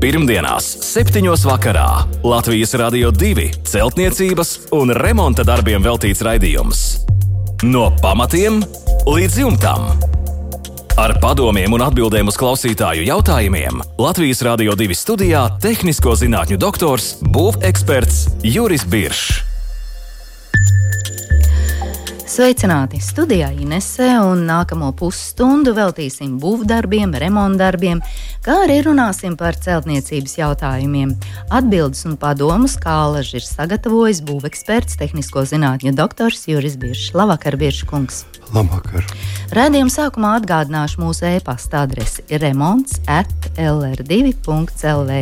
Pirmdienās, 7. vakarā Latvijas Rādio 2 celtniecības un remonta darbiem veltīts raidījums. No pamatiem līdz jumtam. Ar padomiem un atbildēm uz klausītāju jautājumiem Latvijas Rādio 2 studijā - tehnisko zinātņu doktors, būveksperts Juris Biršs. Sveicināti! Studijā Inese un nākamo pusstundu veltīsim būvdarbiem, remontdarbiem, kā arī runāsim par celtniecības jautājumiem. Atbildes un padomus kālaži ir sagatavojis būveksperts, tehnisko zinātņu doktors Juris Biršs. Labvakar, Biršs kungs! Labvakar! Radījuma sākumā atgādināšu mūsu e-pasta adresi remonds at lr2.lv.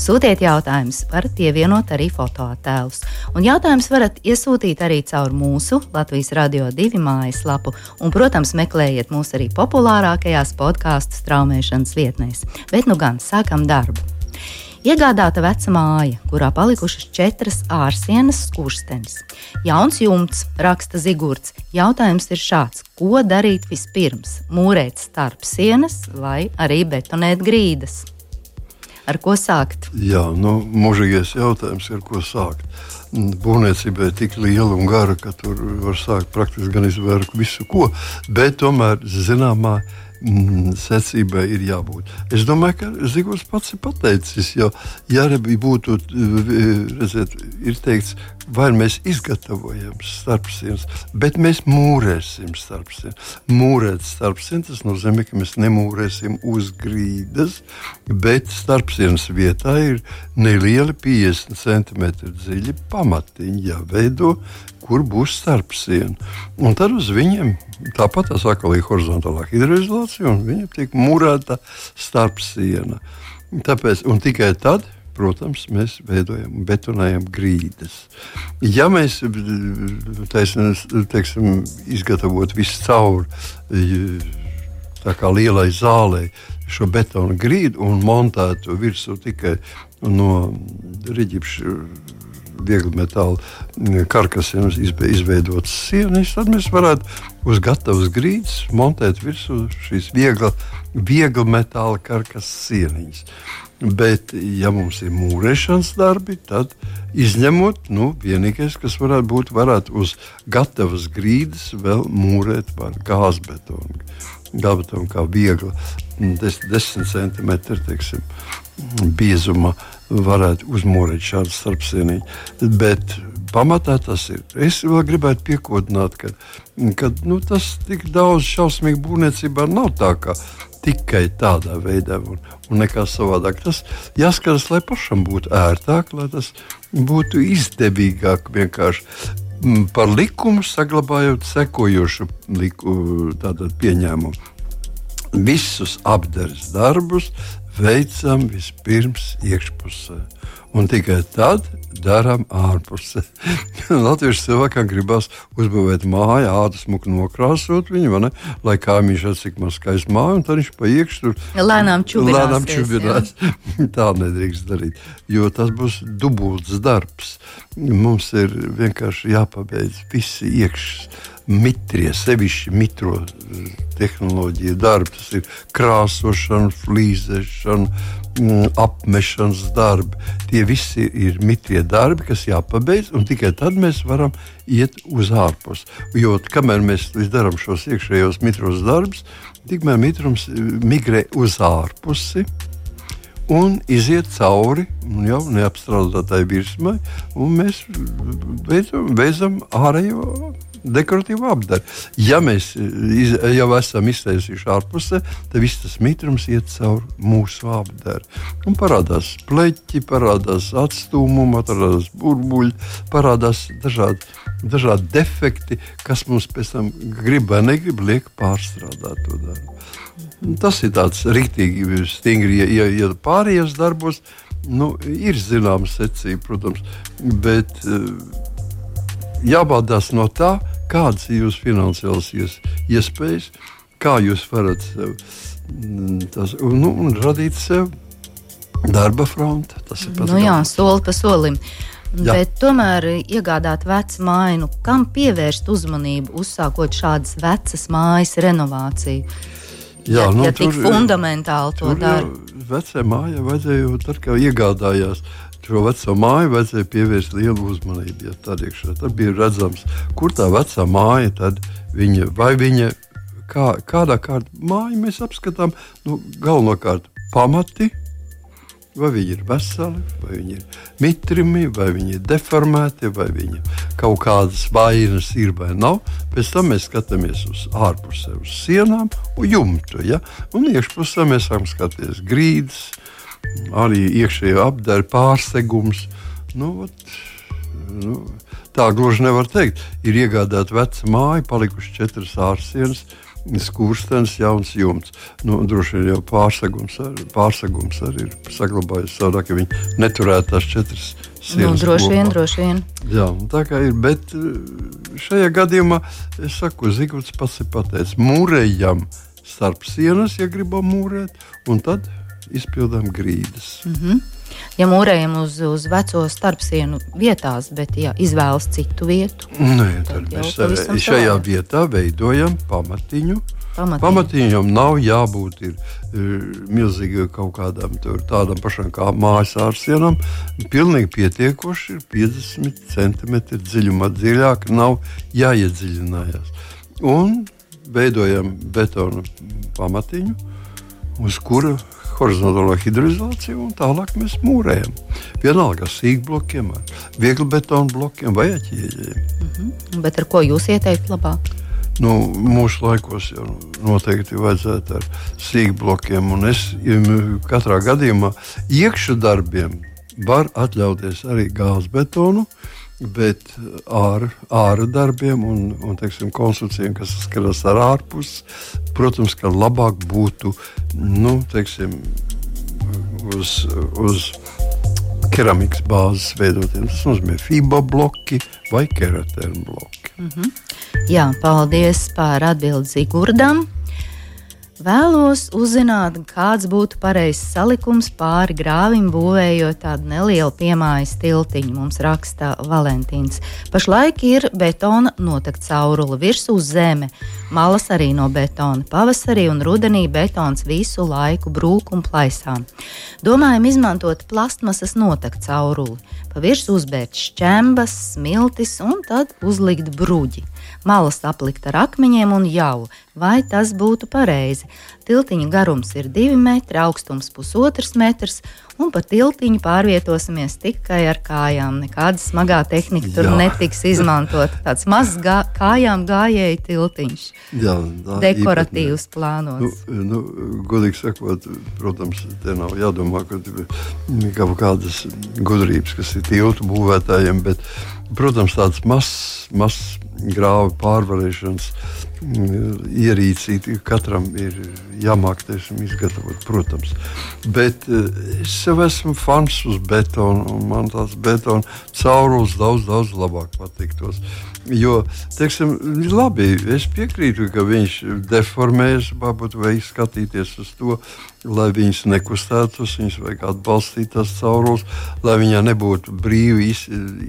Sūtiet jautājumus, varat pievienot arī fotoattēlus. Un jautājumus varat iesūtīt arī caur mūsu Latvijas Radio 2 mājaslapu. Un, protams, meklējiet mūs arī populārākajās podkāstu straumēšanas vietnēs. Bet nu gan sākam darbu! Iegādāta veca māja, kurā palikušas četras ārsienas skurstenes. Jauns jumts, raksta Zigorts. Jautājums ir šāds: ko darīt vispirms? Mūrēt starp sienas vai arī betonēt grīdas? Ar ko sākt? Jā, nu, mūžīgais jautājums, ar ko sākt. Būvniecība ir tik liela un gara, ka tur var sākt praktiski gan izvērkt visu, ko. Bet tomēr zināmā mērā mm, secībai ir jābūt. Es domāju, ka Zigors pats ir pateicis, jo, ja arī būtu, redziet, ir teikts, vai mēs izgatavojam starpsienas, bet mēs mūrēsim starpsienas. Mūrēt starpsienas, tas nozīmē, ka mēs nemūrēsim uz grīdas, bet starpsienas vietā ir nelieli 50 cm dziļi pamatiņi jāveido, kur būs starpsiena. Un tad uz viņiem tāpat tā saka, ir horizontālā hidroizolācija, un viņa tiek mūrēta starpsiena. Tāpēc, tikai tad protams, mēs veidojam, betonējam grīdas. Ja mēs teiksim, izgatavot visu cauri, tā kā lielai zālei, šo betonu grīdu un montētu virsū tikai no rīķa viegli metāla karkasiem izveidotas sienas, tad mēs varētu uz gatavas grīdas montēt virsū šīs viegla, viegla metāla karkas sieniņas. Bet, ja mums ir mūrēšanas darbi, tad izņemot, nu, vienīgais, kas varētu būt, varētu uz gatavas grīdas vēl mūrēt ar gāzbetonu. Gāzbetonu kā viegla, 10 cm teiksim, biezuma varētu uzmūrēt šādu starpsienīti. Bet pamatā tas ir. Es vēl gribētu piekodināt, ka, ka nu, tas tik daudz šausmīgi būvniecībā nav tā, ka tikai tādā veidā un, un nekā savādāk. Tas jāskatās, lai pašam būtu ērtāk, lai tas būtu izdevīgāk vienkārši. Mm, par likumu saglabājot sekojošu liku, pieņēmumu. Visus apgādes darbus veicam vispirms iekšpusē, un tikai tad darām ārpusē. Latviešu cilvēkam gribās uzbūvēt māju, ādas muku nokrāsot viņu, ne, lai kaimiņš cik maz skaists māja, un tad viņš pa iekšā tur lēnām čubinās. Lēnām čubinās. Tā nedrīkst darīt, jo tas būs dubults darbs. Mums ir vienkārši jāpabeidz visi iekšā mitrie, sevišķi mitro eh, tehnoloģija darbi. Tas ir krāsošana, flīzēšana, mm, apmešanas darbi. Tie visi ir mitrie darbi, kas jāpabeidz, un tikai tad mēs varam iet uz ārpusi. Jo kamēr mēs darām šos iekšējos mitros darbus, tikmēr mitrums eh, migrē uz ārpusi un iziet cauri jau neapstrādātai virsmai, un mēs beidzam, beidzam ārējo dekoratīvu apdari. Ja mēs iz, jau esam iztaisījuši ārpusē, tad viss tas mitrums iet cauri mūsu apdari. Un parādās pleķi, parādās atstūmumi, parādās burbuļi, parādās dažādi, dažādi defekti, kas mums pēc tam grib vai negrib liek pārstrādāt to darbu. Tas ir tāds rīktīgi stingri, ja, ja, ja pārējos darbos nu, ir zināma secība, protams, bet uh, jābaudās no tā, kādas ir jūsu finansiālas ies, iespējas, kā jūs varat sev mm, tas, nu, radīt sev darba fronti. Tas ir pats nu, jā, soli pa solim. Jā. Bet tomēr iegādāt vecu māju, kam pievērst uzmanību, uzsākot šādas vecas mājas renovāciju? Jā, ja, nu, ja tik tur, fundamentāli to dara. vecai mājai vajadzēja, tad, kad iegādājās šo veco māju, vajadzēja pievērst lielu uzmanību. Ja tad, iekšā, tad bija redzams, kur tā vecā māja, tad viņa, vai viņa, kā, kādā kārtā māja mēs apskatām, nu, galvenokārt pamati Vai viņi ir veseli, vai viņi ir mitrimi, vai viņi ir deformēti, vai viņi kaut kādas vainas ir vai nav. Pēc tam mēs skatāmies uz ārpusē, uz sienām un jumtu. Ja? Un iekšpusē mēs varam skatīties grīdas, arī iekšējo apdaru pārsegums. Nu, vat, nu, tā gluži nevar teikt. Ir iegādāta veca māja, palikušas četras ārsienas skurstenis, jauns jumts. Nu, droši vien jau pārsegums, ar, pārsegums arī ir saglabājies savādāk, ka viņi neturētu tās četras sienas. Nu, droši vien, droši vien. Jā, tā kā ir, bet eh, šajā gadījumā es saku, Zigorts pats ir pateicis, mūrējam starp sienas, ja gribam mūrēt, un tad izpildām grīdas. Mm -hmm ja mūrējam uz, uz veco starpsienu vietās, bet ja izvēlas citu vietu, Nē, tad, tad mēs šajā savā. vietā veidojam pamatiņu. Pamatiņu. Pamatiņam nav jābūt ir, ir milzīgam kaut kādam tur, tādam pašam kā mājas ārsienam. Pilnīgi pietiekoši ir 50 cm dziļumā. Dziļāk nav jāiedziļinājās. Un veidojam betonu pamatiņu, uz kura horizontālo hidroizolāciju, un tālāk mēs mūrējam. Vienalga ar sīkblokiem, ar vieglu betonu blokiem vai ķieģeļiem. Mm -hmm. Bet ar ko jūs ieteiktu labāk? Nu, mūsu laikos jau noteikti vajadzētu ar sīkblokiem, un es katrā gadījumā iekšā darbiem var atļauties arī gāzes betonu. Bet ar ārā darbiem un, un teiksim, konstrukcijiem, kas saskaras ar ārpusi, protams, ka labāk būtu nu, teiksim, uz, uz keramikas bāzes veidotiem. Tas nozīmē FIBA bloki vai keratēna bloki. Mm -hmm. Jā, paldies par atbildi Zigurdam. Vēlos uzzināt, kāds būtu pareizs salikums pāri grāvim, būvējot tādu nelielu piemājas tiltiņu. Mums raksta Valentīns. Pašlaik ir betona notekta caurule virsū zeme, malas arī no betona. Pavasarī un rudenī betons visu laiku brūk un plaisām. Domājam izmantot plastmasas notekta cauruli. Pa virsmu uzbērt šķembas, smiltis un tad uzlikt bruģi malas aplikt ar akmeņiem un jau, vai tas būtu pareizi. Tiltiņa garums ir 2 metri, augstums pusotrs metrs, un pa tiltiņu pārvietosimies tikai ar kājām. Nekāda smagā tehnika tur Jā. netiks izmantota. Tāds mazs gā, kājām gājēji tiltiņš. Jā, tā, Dekoratīvs īpatnē. plānots. Nu, nu, godīgi sakot, protams, te nav jādomā, ka kaut kādas gudrības, kas ir tiltu būvētājiem, bet, protams, tāds mazs, mazs grāvu pārvarēšanas ierīcīti. Katram ir jāmāk teiksim, izgatavot, protams. Bet eh, es jau esmu fans uz betonu, un man tāds betona caurulis daudz, daudz labāk patiktos. Jo, teiksim, labi, es piekrītu, ka viņš deformējas, varbūt vajag skatīties uz to, lai viņas nekustētos, viņas vajag atbalstīt tās caurules, lai viņā nebūtu brīvi iz,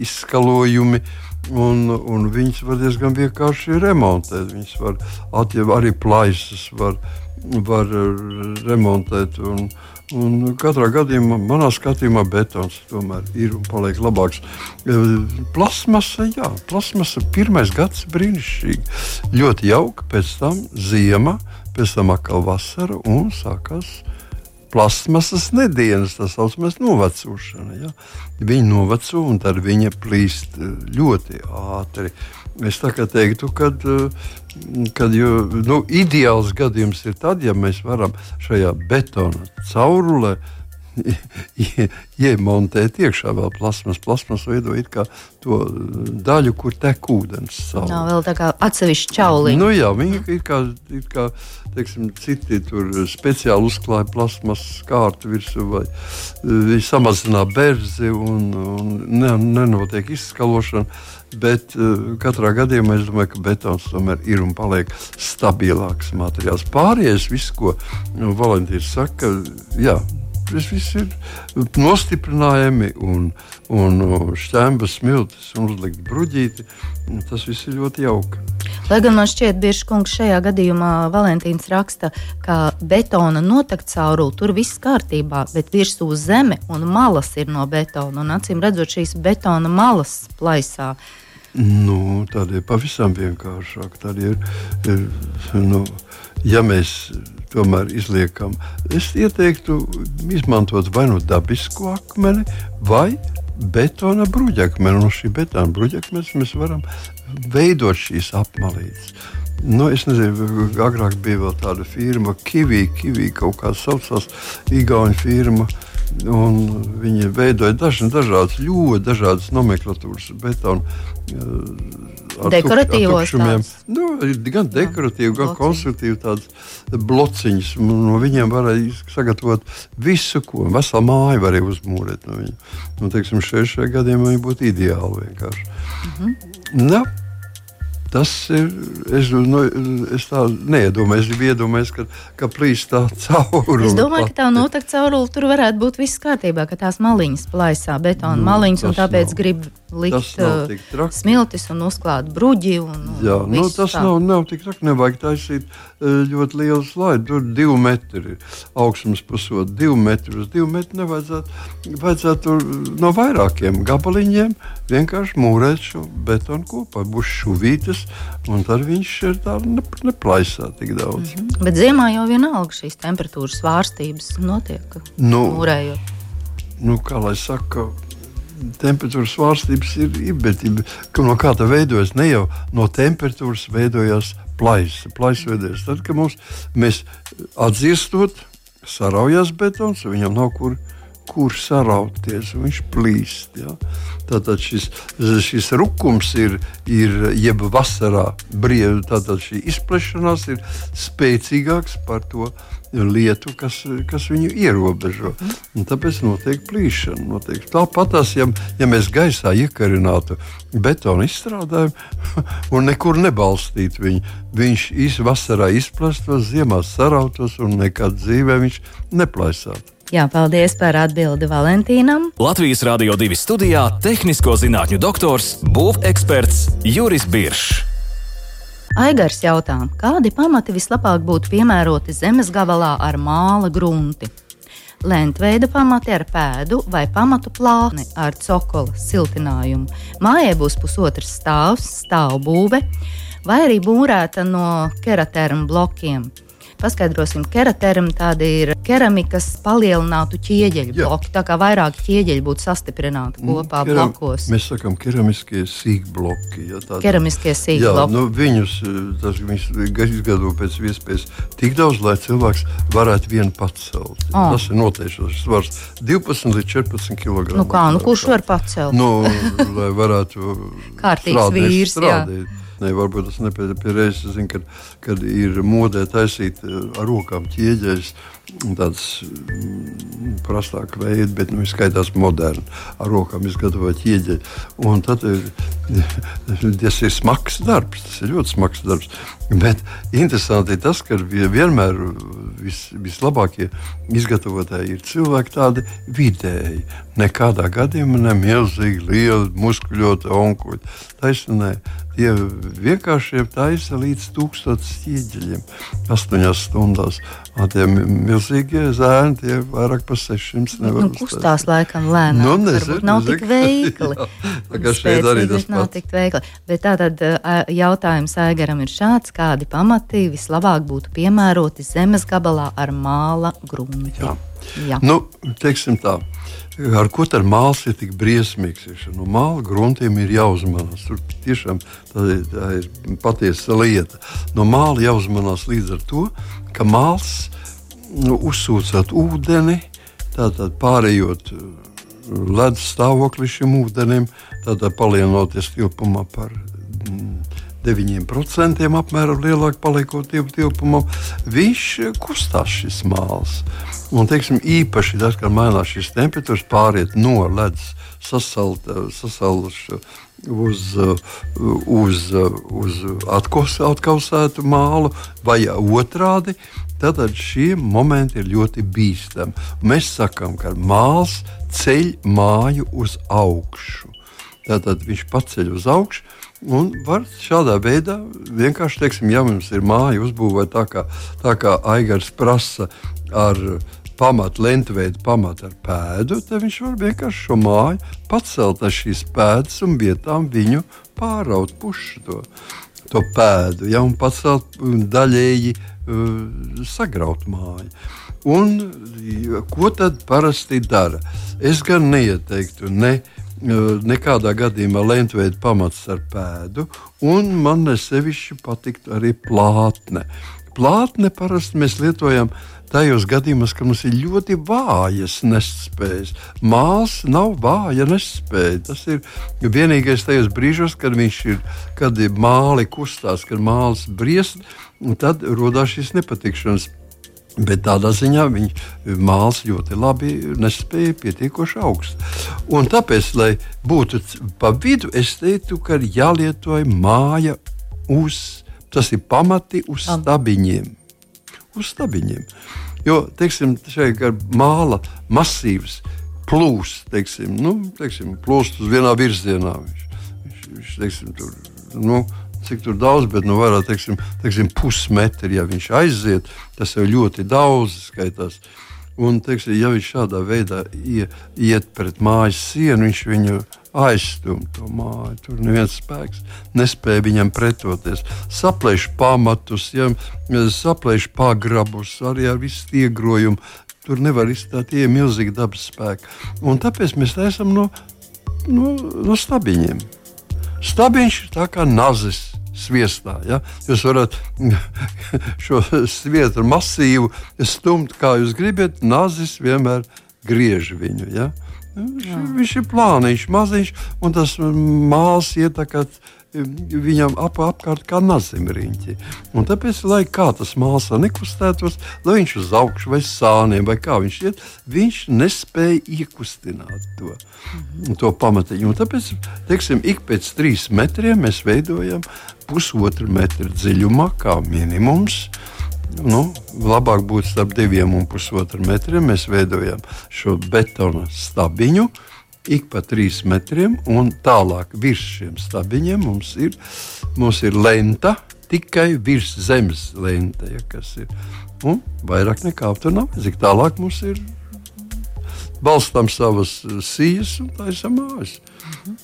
izskalojumi. Un, un viņas var diezgan vienkārši remontēt. Viņas var atļaut arī plaisas, var, var remontēt. Un, Un katrā gadījumā, manā skatījumā, betons tomēr ir un paliek labāks. E, plasmasa, jā, plasmasa pirmais gads brīnišķīgi. Ļoti jauka, pēc tam ziema, pēc tam atkal vasara un sākās plasmasas nedēļas, tā saucamais novecošana. Ja? Viņa noveco un tad viņa plīst eh, ļoti ātri. Es tā kā teiktu, ka jo, nu, ideāls gadījums ir tad, ja mēs varam šajā betona caurulē iemontēt iekšā vēl plasmas. Plasmas veido to daļu, kur tek ūdens. Savu. Nav vēl tā kā atsevišķa čauliņa. Nu, jā, viņi ir kā, ir kā teiksim, citi tur speciāli uzklāja plasmas kārtu virsū vai viņi samazina berzi un, un ne, nenotiek izskalošana. Bet uh, katrā gadījumā es domāju, ka betons tomēr ir un paliek stabilāks materiāls. Pārējais, viss, ko nu, Valentīns saka, jā, Tas viss ir nostiprinājumi un, un šķēmas smiltis un uzlikt bruģīti. Tas viss ir ļoti jauki. Lai gan man šķiet, bieži kungs šajā gadījumā Valentīns raksta, ka betona notekta caurule, tur viss kārtībā, bet virsū zeme un malas ir no betona. Un acīm redzot, šīs betona malas plaisā. Nu, tāda ir pavisam vienkāršāka. Tad ir, ir nu, ja mēs tomēr izliekam, es ieteiktu izmantot vai nu dabisku akmeni, vai betona bruģakmeni. No šī betona bruģakmeņa mēs varam veidot šīs apmalītes. Nu, es nezinu, agrāk bija vēl tāda firma, Kivī, Kivī kaut kā saucās, Igaunijas firma. Viņi veidoja daž, dažādas, ļoti dažādas nomenklatūras, betonu dekoratīvos tādus. Nu, gan dekoratīvi, gan blociņi. konstruktīvi tādas blociņas. No viņiem varēja sagatavot visu, ko veselu māju varēja uzmūrēt no. Nu, teiksim, šeit šajā gadījumā viņi būtu ideāli vienkārši. Mm -hmm. Nu, Tas ir. Es, nu, es tā neiedomājos, es iedomājos, ka, ka plīs tā caurule. Es domāju, ka tā noteikti caurule tur varētu būt viss kārtībā, ka tās maliņas plaisā betona nu, maliņas, un tāpēc nav. grib likt uh, smiltis un uzklāt bruģi. Un, un Jā, nu, tas tā. nav, nav tik traki. Nevajag taisīt uh, ļoti lielu slaidu. Tur divi metri ir augstums pusotru, divi metri uz divu metru. Nevajadzētu vajadzētu no vairākiem gabaliņiem vienkārši mūrēt šo betonu kopā. Būs šuvītes, un tad viņš ir tā neplaisā tik daudz. Mm -hmm. Bet ziemā jau vienalga šīs temperatūras svārstības notiek. Nu, mūrējot. Nu, kā lai saka, temperatūras svārstības ir, bet no kā tā veidojas? Ne jau no temperatūras veidojas plaisa. Plaisa veidojas tad, kad mums, mēs atdziestot, saraujas betons, viņam nav kur kur sarauties, un viņš plīst. Ja? Tātad šis, šis rukums ir, ir jeb vasarā brīvs, tātad šī izplešanās ir spēcīgāks par to lietu, kas, kas viņu ierobežo. Un tāpēc notiek plīšana. Notiek. Tāpat, ja, ja mēs gaisā iekarinātu betonu izstrādājumu un nekur nebalstītu viņu, viņš vasarā izplastos, ziemā sarautos un nekad dzīvē viņš neplaisātu. Jā, paldies par atbildi Valentīnam. Latvijas Rādio 2 studijā - tehnisko zinātņu doktors, būveksperts Juris Biršs. Aigars jautā, kādi pamati vislabāk būtu piemēroti zemes gabalā ar māla grunti? Lentveida pamati ar pēdu vai pamatu plāni ar cokola siltinājumu. Mājai būs pusotrs stāvs, stāvbūve vai arī būrēta no keratērma blokiem. Paskaidrosim, kerateram tāda ir keramikas palielinātu ķieģeļu Jā. bloki. Tā kā vairāk ķieģeļi būtu sastiprināti mm, kopā mm, keram, blokos. Mēs sakām, keramiskie sīkbloki. Ja, tāda, keramiskie sīkbloki. Nu, viņus tas, izgado pēc iespējas tik daudz, lai cilvēks varētu vienu pacelt. Oh. Tas ir noteikts svars 12 līdz 14 kg. Nu kā, nu kurš var pacelt? Nu, lai varētu kārtīgs vīrs. Strādāt. Jā. Ne, varbūt tas nepēdējais reizes, zinu, kad, kad ir modē taisīt eh, ar rokām ķieģeļus tāds mm, prastāks veids, bet nu, viņš skaitās moderni. Ar rokām izgatavot ieģeļu. Un tad tas ir smags darbs, tas ir ļoti smags darbs. Bet interesanti ir tas, ka vienmēr vis, vislabākie izgatavotāji ir cilvēki tādi vidēji. Nekādā gadījumā ne milzīgi lieli, muskuļoti onkuļi. Taisnē, tie vienkārši taisa līdz tūkstotis ieģeļiem, astoņās stundās. Tie milzīgie zēni, tie vairāk par 600 nevar nu, kustās laikam lēnām. Nu, nezinu, nav nezinu. tik veikli. tā kā šeit arī tas nav tik veikli. Bet tātad jautājums Aigaram ir šāds, kādi pamati vislabāk būtu piemēroti zemes gabalā ar māla grunti? Jā. Jā. Nu, teiksim tā. Ar ko tā māksla ir tik briesmīgs? Nu, Māla gruntiem ir jāuzmanās. Tur tiešām tā ir, tā ir patiesa lieta. No māla jāuzmanās līdz ar to, ka māls nu, uzsūcot ūdeni, tātad pārējot uh, ledus stāvokli šim ūdenim, tātad palielinoties tilpumā par 9% mm, apmēram lielāk paliekot tilpumam, viņš kustās šis māls. Un, teiksim, īpaši tas, kad mainās šīs temperatūras, pāriet no ledus sasalta uz, uz, uz atkausētu mālu vai otrādi. Tad šie momenti ir ļoti bīstami. Mēs sakām, ka māls ceļ māju uz augšu. Tātad viņš paceļ uz augšu. Un var šādā veidā vienkārši, teiksim, ja mums ir māja uzbūvēta tā, kā, tā kā Aigars prasa ar pamatu, lentveida pamatu ar pēdu, tad viņš var vienkārši šo māju pacelt ar šīs pēdas un vietām viņu pāraut pušu to, to pēdu, ja, un pacelt daļēji uh, sagraut māju. Un, ko tad parasti dara? Es gan neieteiktu ne nekādā gadījumā lentveida pamats ar pēdu, un man nesevišķi patiktu arī plātne. Plātne parasti mēs lietojam tajos gadījumos, kad mums ir ļoti vājas nespējas. Māls nav vāja nespēja. Tas ir vienīgais tajos brīžos, kad viņš ir, kad ir māli kustās, kad māls briest, tad rodas šis nepatikšanas. Bet tādā ziņā viņš mākslinieks ļoti labi nespēja pietiekoši augstu. Un tāpēc, lai būtu pa vidu, es teiktu, ka ir jālieto māja uz, tas ir pamati uz stabiņiem. Uz stabiņiem. Jo, teiksim, šeit ir māla masīvs, plūst, teiksim, nu, teiksim, plūst uz vienā virzienā. Viņš, viņš, viņš teiksim, tur, nu, cik tur daudz, bet nu, vairāk teiksim, teiksim, pusmetri, ja viņš aiziet, tas jau ļoti daudz skaitās. Un, teiksim, ja viņš šādā veidā ie, iet pret mājas sienu, viņš viņu aizstum to māju. Tur neviens spēks nespēja viņam pretoties. Saplēš pamatus, ja, saplēš pagrabus, arī ar visu iegrojumu. Tur nevar izstāt tie milzīgi dabas spēki. Un tāpēc mēs esam no, no, no stabiņiem. Stabiņš ir tā kā nazis sviestā. Ja? Jūs varat šo svietu masīvu stumt, kā jūs gribat. Nazis vienmēr griež viņu. Ja? Jā. Viņš ir plānīgs, maziņš, un tas mākslinieks ietekmē viņam ap, apkārt kā nazimriņķi. Un tāpēc, lai kā tas mākslā nekustētos, lai viņš uz augšu vai sāniem vai kā viņš iet, viņš nespēja iekustināt to, to pamatiņu. Un tāpēc, teiksim, ik pēc trīs metriem mēs veidojam pusotru metru dziļumā kā minimums. Nu, labāk būtu starp diviem un pusotru metriem. Mēs veidojam šo betona stabiņu, ik pa trīs metriem, un tālāk virs šiem stabiņiem mums ir, mums ir lenta, tikai virs zemes lenta, ja, kas ir. Un vairāk nekā tur nav. Cik tālāk mums ir balstām savas sijas un taisām mājas. Mhm.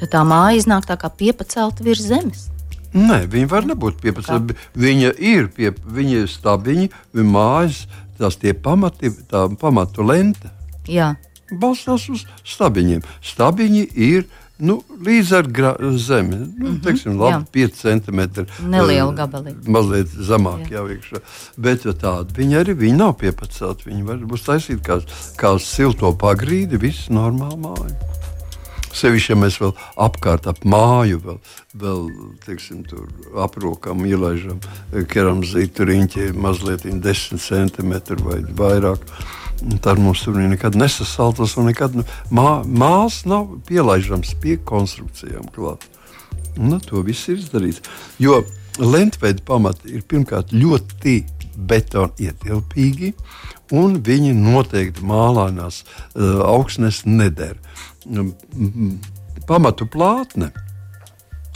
Tad tā māja iznāk tā kā piepacelta virs zemes. Nē, viņa var nebūt piepacelta. Viņa ir pie, viņa ir stabiņa, viņa mājas, tās tie pamati, tā pamatu lenta. Jā balstās uz stabiņiem. Stabiņi ir nu, līdz ar zemi. Nu, mm -hmm, teiksim, labi, 5 centimetri. Neliela gabalīša. Mazliet zemāk jā. jau iekšā. Bet tāda viņa arī viņa nav piepacelta. Viņa var būt taisīta kā, kā silto pagrīdi, viss normāli māja. Sevišķi, ja mēs vēl apkārt ap māju, vēl, vēl teiksim, aprokam, ielaidām keramzītu riņķi mazliet 10 centimetru vai vairāk. Tad mums tur nekad nesasaltas, un nekad mā, māsas nav pielaižams pie konstrukcijām klāt. Nu, to viss ir izdarīts. Jo lentveida pamati ir pirmkārt ļoti betona ietilpīgi, un viņi noteikti mālainās uh, augsnes neder. Pamatu plātne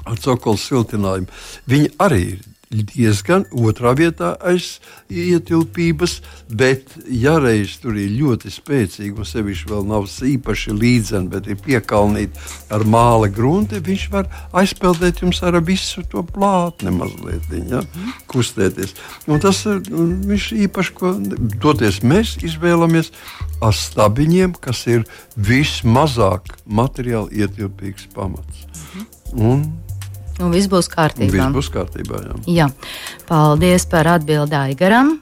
ar cokolu siltinājumu, viņi arī ir diezgan otrā vietā aiz ietilpības, bet ja reiz tur ir ļoti spēcīgi un sevišķi vēl nav īpaši līdzeni, bet ir piekalnīti ar māla grunti, viņš var aizpeldēt jums ar visu to plātni mazliet, ja, kustēties. Un tas viņš īpaši, ko doties mēs izvēlamies ar stabiņiem, kas ir vismazāk materiāli ietilpīgs pamats. Un Un viss būs kārtībā. Viss būs kārtībā jā. Jā. Paldies par atbildi Aigaram.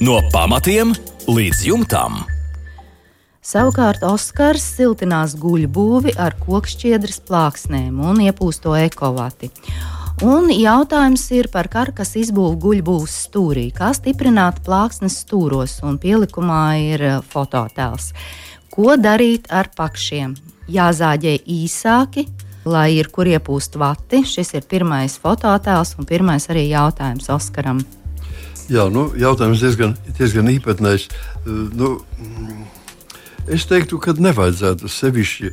No pamatiem līdz jumtam. Savukārt Oskars siltinās guļbūvi ar kokšķiedras plāksnēm un iepūsto ekovati. Un jautājums ir par karkas izbūvi guļbūves stūrī. Kā stiprināt plāksnes stūros, un pielikumā ir eh, fototēls. Ko darīt ar pakšiem? Jāzāģē īsāki, lai ir kur iepūst vati. Šis ir pirmais fototēls un pirmais arī jautājums Oskaram. Jā, nu, jautājums diezgan, diezgan īpatnējs. Nu, Es teiktu, ka nevajadzētu sevišķi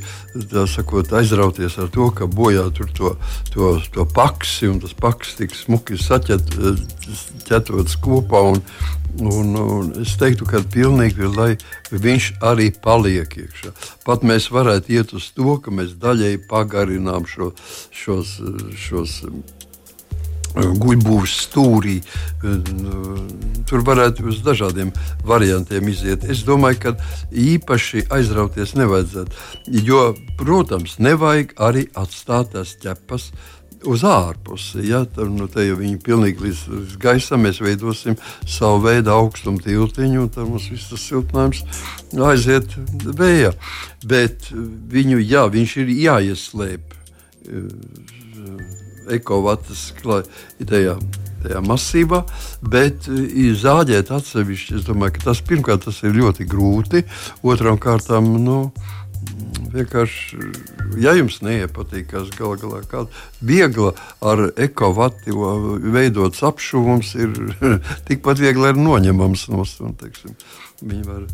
sakot, aizrauties ar to, ka bojā tur to, to, to paksi un tas paks tik smuki saķetots kopā. Un, Un, un es teiktu, ka pilnīgi lai viņš arī paliek iekšā. Pat mēs varētu iet uz to, ka mēs daļēji pagarinām šo, šos, šos guļbūves stūrī. Tur varētu uz dažādiem variantiem iziet. Es domāju, ka īpaši aizrauties nevajadzētu. Jo, protams, nevajag arī atstāt tās ķepas uz ārpusi. Ja? Tad, nu, jau viņi pilnīgi līdz, līdz gaisam mēs veidosim savu veidu augstumu tiltiņu, un tad mums viss tas siltinājums aiziet vējā. Bet viņu, jā, viņš ir jāieslēp ekovatas tajā, tajā masīvā, bet zāģēt atsevišķi. Es domāju, ka tas pirmkārt tas ir ļoti grūti, otram kārtām. Nu, vienkārši, ja jums neiepatīkās gala galā kāda viegla ar ekovati veidots apšūms, ir tikpat viegli arī noņemams no stūra. Viņi var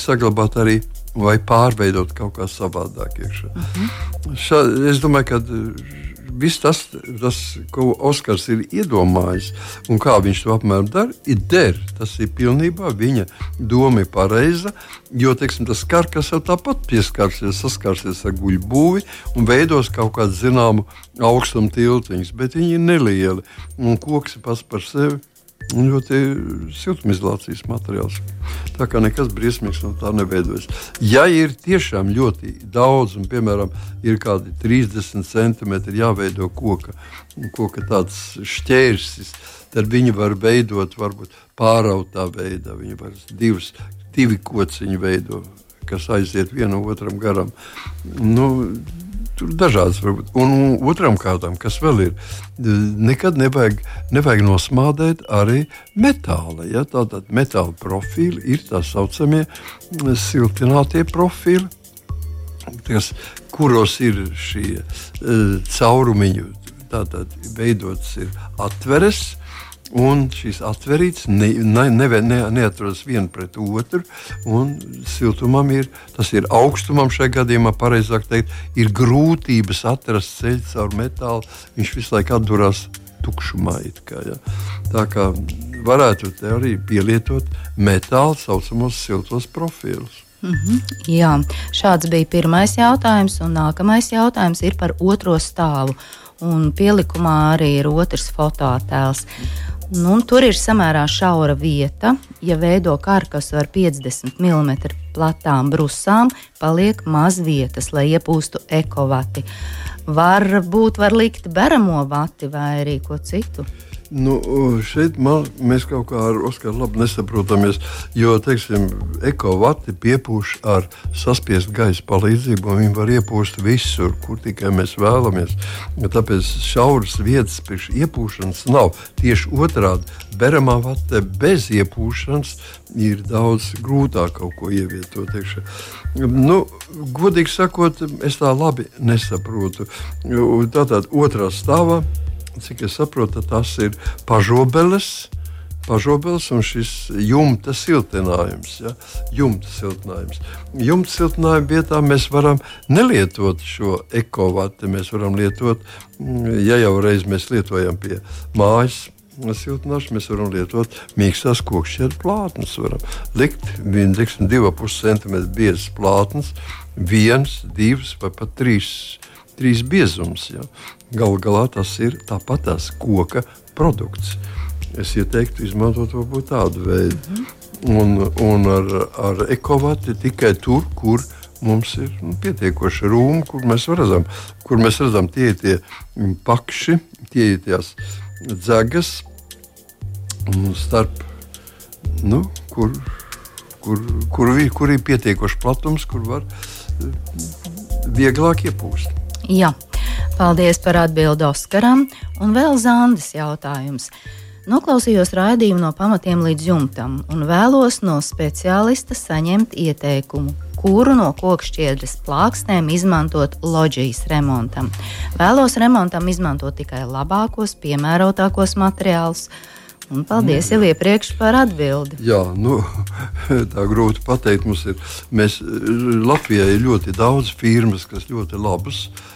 saglabāt arī vai pārveidot kaut kā savādāk. Uh mhm. -huh. Šā, es domāju, ka viss tas, tas, ko Oskars ir iedomājis un kā viņš to apmēram dara, ir der. Tas ir pilnībā viņa doma ir pareiza. Jo teiksim, tas karkas jau tāpat pieskarsies, saskarsies ar guļu būvi un veidos kaut kādu zināmu augstumu tiltiņus, bet viņi ir nelieli un koks pats par sevi ļoti siltumizolācijas materiāls. Tā kā nekas briesmīgs no tā neveidojas. Ja ir tiešām ļoti daudz, un piemēram, ir kādi 30 centimetri jāveido koka, koka tāds šķērsis, tad viņi var veidot varbūt pārautā veidā. Viņi var divas, divi kociņi veidot, kas aiziet vienam otram garam. Nu, Tur dažādas, varbūt. Un otram kārtām, kas vēl ir, nekad nevajag, nevajag nosmādēt arī metāla. Ja? Tātad metāla profili ir tā saucamie siltinātie profili, kas, kuros ir šie uh, caurumiņi, tātad veidots ir atveres Un šīs atverītes ne, ne, ne, ne, neaturas viena pret otru. Siltumam ir, tas ir augstumam šajā gadījumā, pareizāk teikt, ir grūtības atrast ceļu caur metālu. Viņš visu laiku atdurās tukšumā. Kā, ja. Tā kā varētu arī pielietot metāla saucamos siltos profilus. Mm -hmm. Jā, šāds bija pirmais jautājums, un nākamais jautājums ir par otro stāvu. Un pielikumā arī ir otrs fototēls. Nu, tur ir samērā šaura vieta. Ja veido karkasu ar 50 mm platām brusām, paliek maz vietas, lai iepūstu ekovati. Varbūt var likt beramo vati vai arī ko citu. Nu, šeit man, mēs kaut kā ar Oskaru labi nesaprotamies, jo, teiksim, ekovati piepūš ar saspiestu gaisa palīdzību, un viņi var iepūst visur, kur tikai mēs vēlamies. Tāpēc šauras vietas priekš iepūšanas nav. Tieši otrādi, beramā vatē bez iepūšanas ir daudz grūtāk kaut ko ievietot. Teikšu. Nu, godīgi sakot, es tā labi nesaprotu. Tātad otrā stāvā cik es saprotu, tas ir pažobeles. Pažobels un šis jumta siltinājums. Ja? Jumta siltinājums. Jumta siltinājuma vietā mēs varam nelietot šo ekovatu. Mēs varam lietot, mm, ja jau reiz mēs lietojam pie mājas siltināšanu, mēs varam lietot mīkstās kokšķēru plātnes. Varam likt 2,5 cm biezas plātnes, viens, divas vai pat trīs trīs biezums. Ja. Galu galā tas ir tāpat tās koka produkts. Es ieteiktu izmantot tādu veidu. Mm -hmm. Un, un ar, ar ekovati tikai tur, kur mums ir nu, pietiekoši rūmi, kur mēs redzam, kur mēs redzam tie ir tie pakši, tie ir tās dzegas starp, nu, kur, kur, kur, kur ir pietiekoši platums, kur var vieglāk iepūst. Jā, paldies par atbildi Oskaram. Un vēl Zandes jautājums. Noklausījos raidījumu no pamatiem līdz jumtam un vēlos no speciālista saņemt ieteikumu, kuru no kokšķiedras plāksnēm izmantot loģijas remontam. Vēlos remontam izmantot tikai labākos, piemērotākos materiālus, Un paldies jau iepriekš par atbildi. Jā, nu, tā grūti pateikt. Mums ir, mēs, Latvijā ir ļoti daudz firmas, kas ļoti labas uh,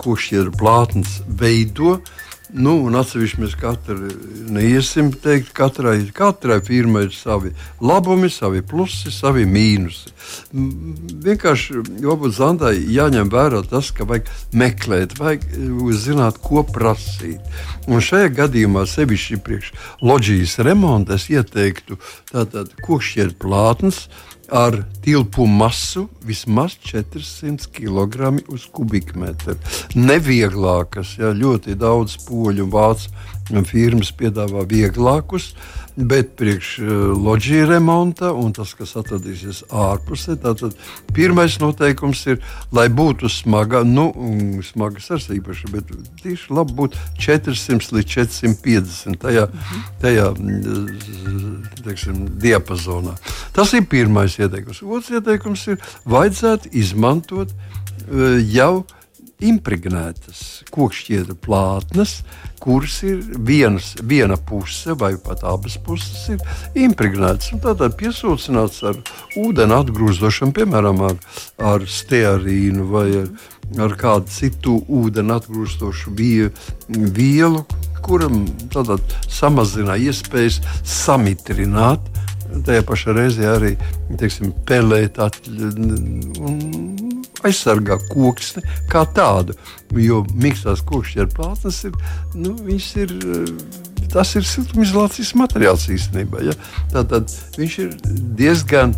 košķieru plātnes veido. Uh, Nu, un atsevišķi mēs katru neiesim teikt, katrai, katrai firmai ir savi labumi, savi plusi, savi mīnusi. Vienkārši jābūt zandai jāņem vērā tas, ka vajag meklēt, vajag zināt, ko prasīt. Un šajā gadījumā sevišķi priekš loģijas remonta es ieteiktu tātad kokšķiet plātnes, ar tilpu masu vismaz 400 kg uz kubikmetru. Nevieglākas, ja ļoti daudz poļu un vācu firmas piedāvā vieglākus, bet priekš uh, loģija remonta un tas, kas atradīsies ārpusē, tātad pirmais noteikums ir, lai būtu smaga, nu, smagas ar īpaši, bet tieši labi būtu 400 līdz 450 tajā, tajā teiksim, diapazonā. Tas ir pirmais ieteikums. Otrs ieteikums ir, vajadzētu izmantot uh, jau impregnētas kokšķiedra plātnes, kuras ir vienas, viena puse vai pat abas puses ir impregnētas. Tātad piesūcināts ar ūdeni atgrūstošanu, piemēram, ar, ar stearīnu vai ar, ar kādu citu ūdeni atgrūstošu vielu, kuram samazina iespējas samitrināt. Tajā pašā reizē arī teiksim, pelēt un aizsargā koksni kā tādu. Jo mīkstās kokšķa plātnes ir, nu, ir. Tas ir siltumizolācijas materiāls īstenībā. Ja? Tātad viņš ir diezgan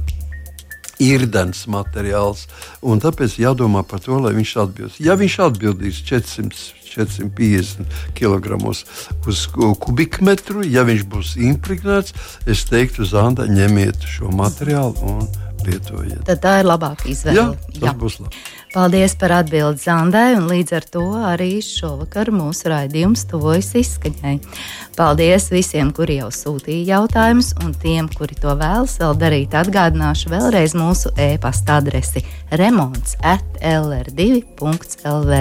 irdens materiāls. Tāpēc jādomā par to, lai viņš atbildīs. Ja viņš atbildīs 400, 450 kg uz kubikmetru, ja viņš būs impregnēts, es teiktu, Zanda, ņemiet šo materiālu un lietojiet. Tad tā ir labāka izvēle. Jā, tas Jā. būs labi. Paldies par atbildi Zandai, un līdz ar to arī šovakar mūsu raidījums tuvojas izskaņai. Paldies visiem, kuri jau sūtīja jautājumus, un tiem, kuri to vēlas vēl darīt, atgādināšu vēlreiz mūsu e-pasta adresi remonds atlr2.lv.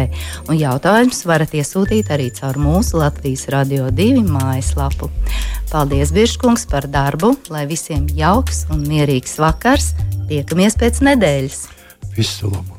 Un jautājumus varat iesūtīt arī caur mūsu Latvijas Radio 2 mājaslapu. Paldies, Biržkungs, par darbu, lai visiem jauks un mierīgs vakars! Tiekamies pēc nedēļas! Visu labu!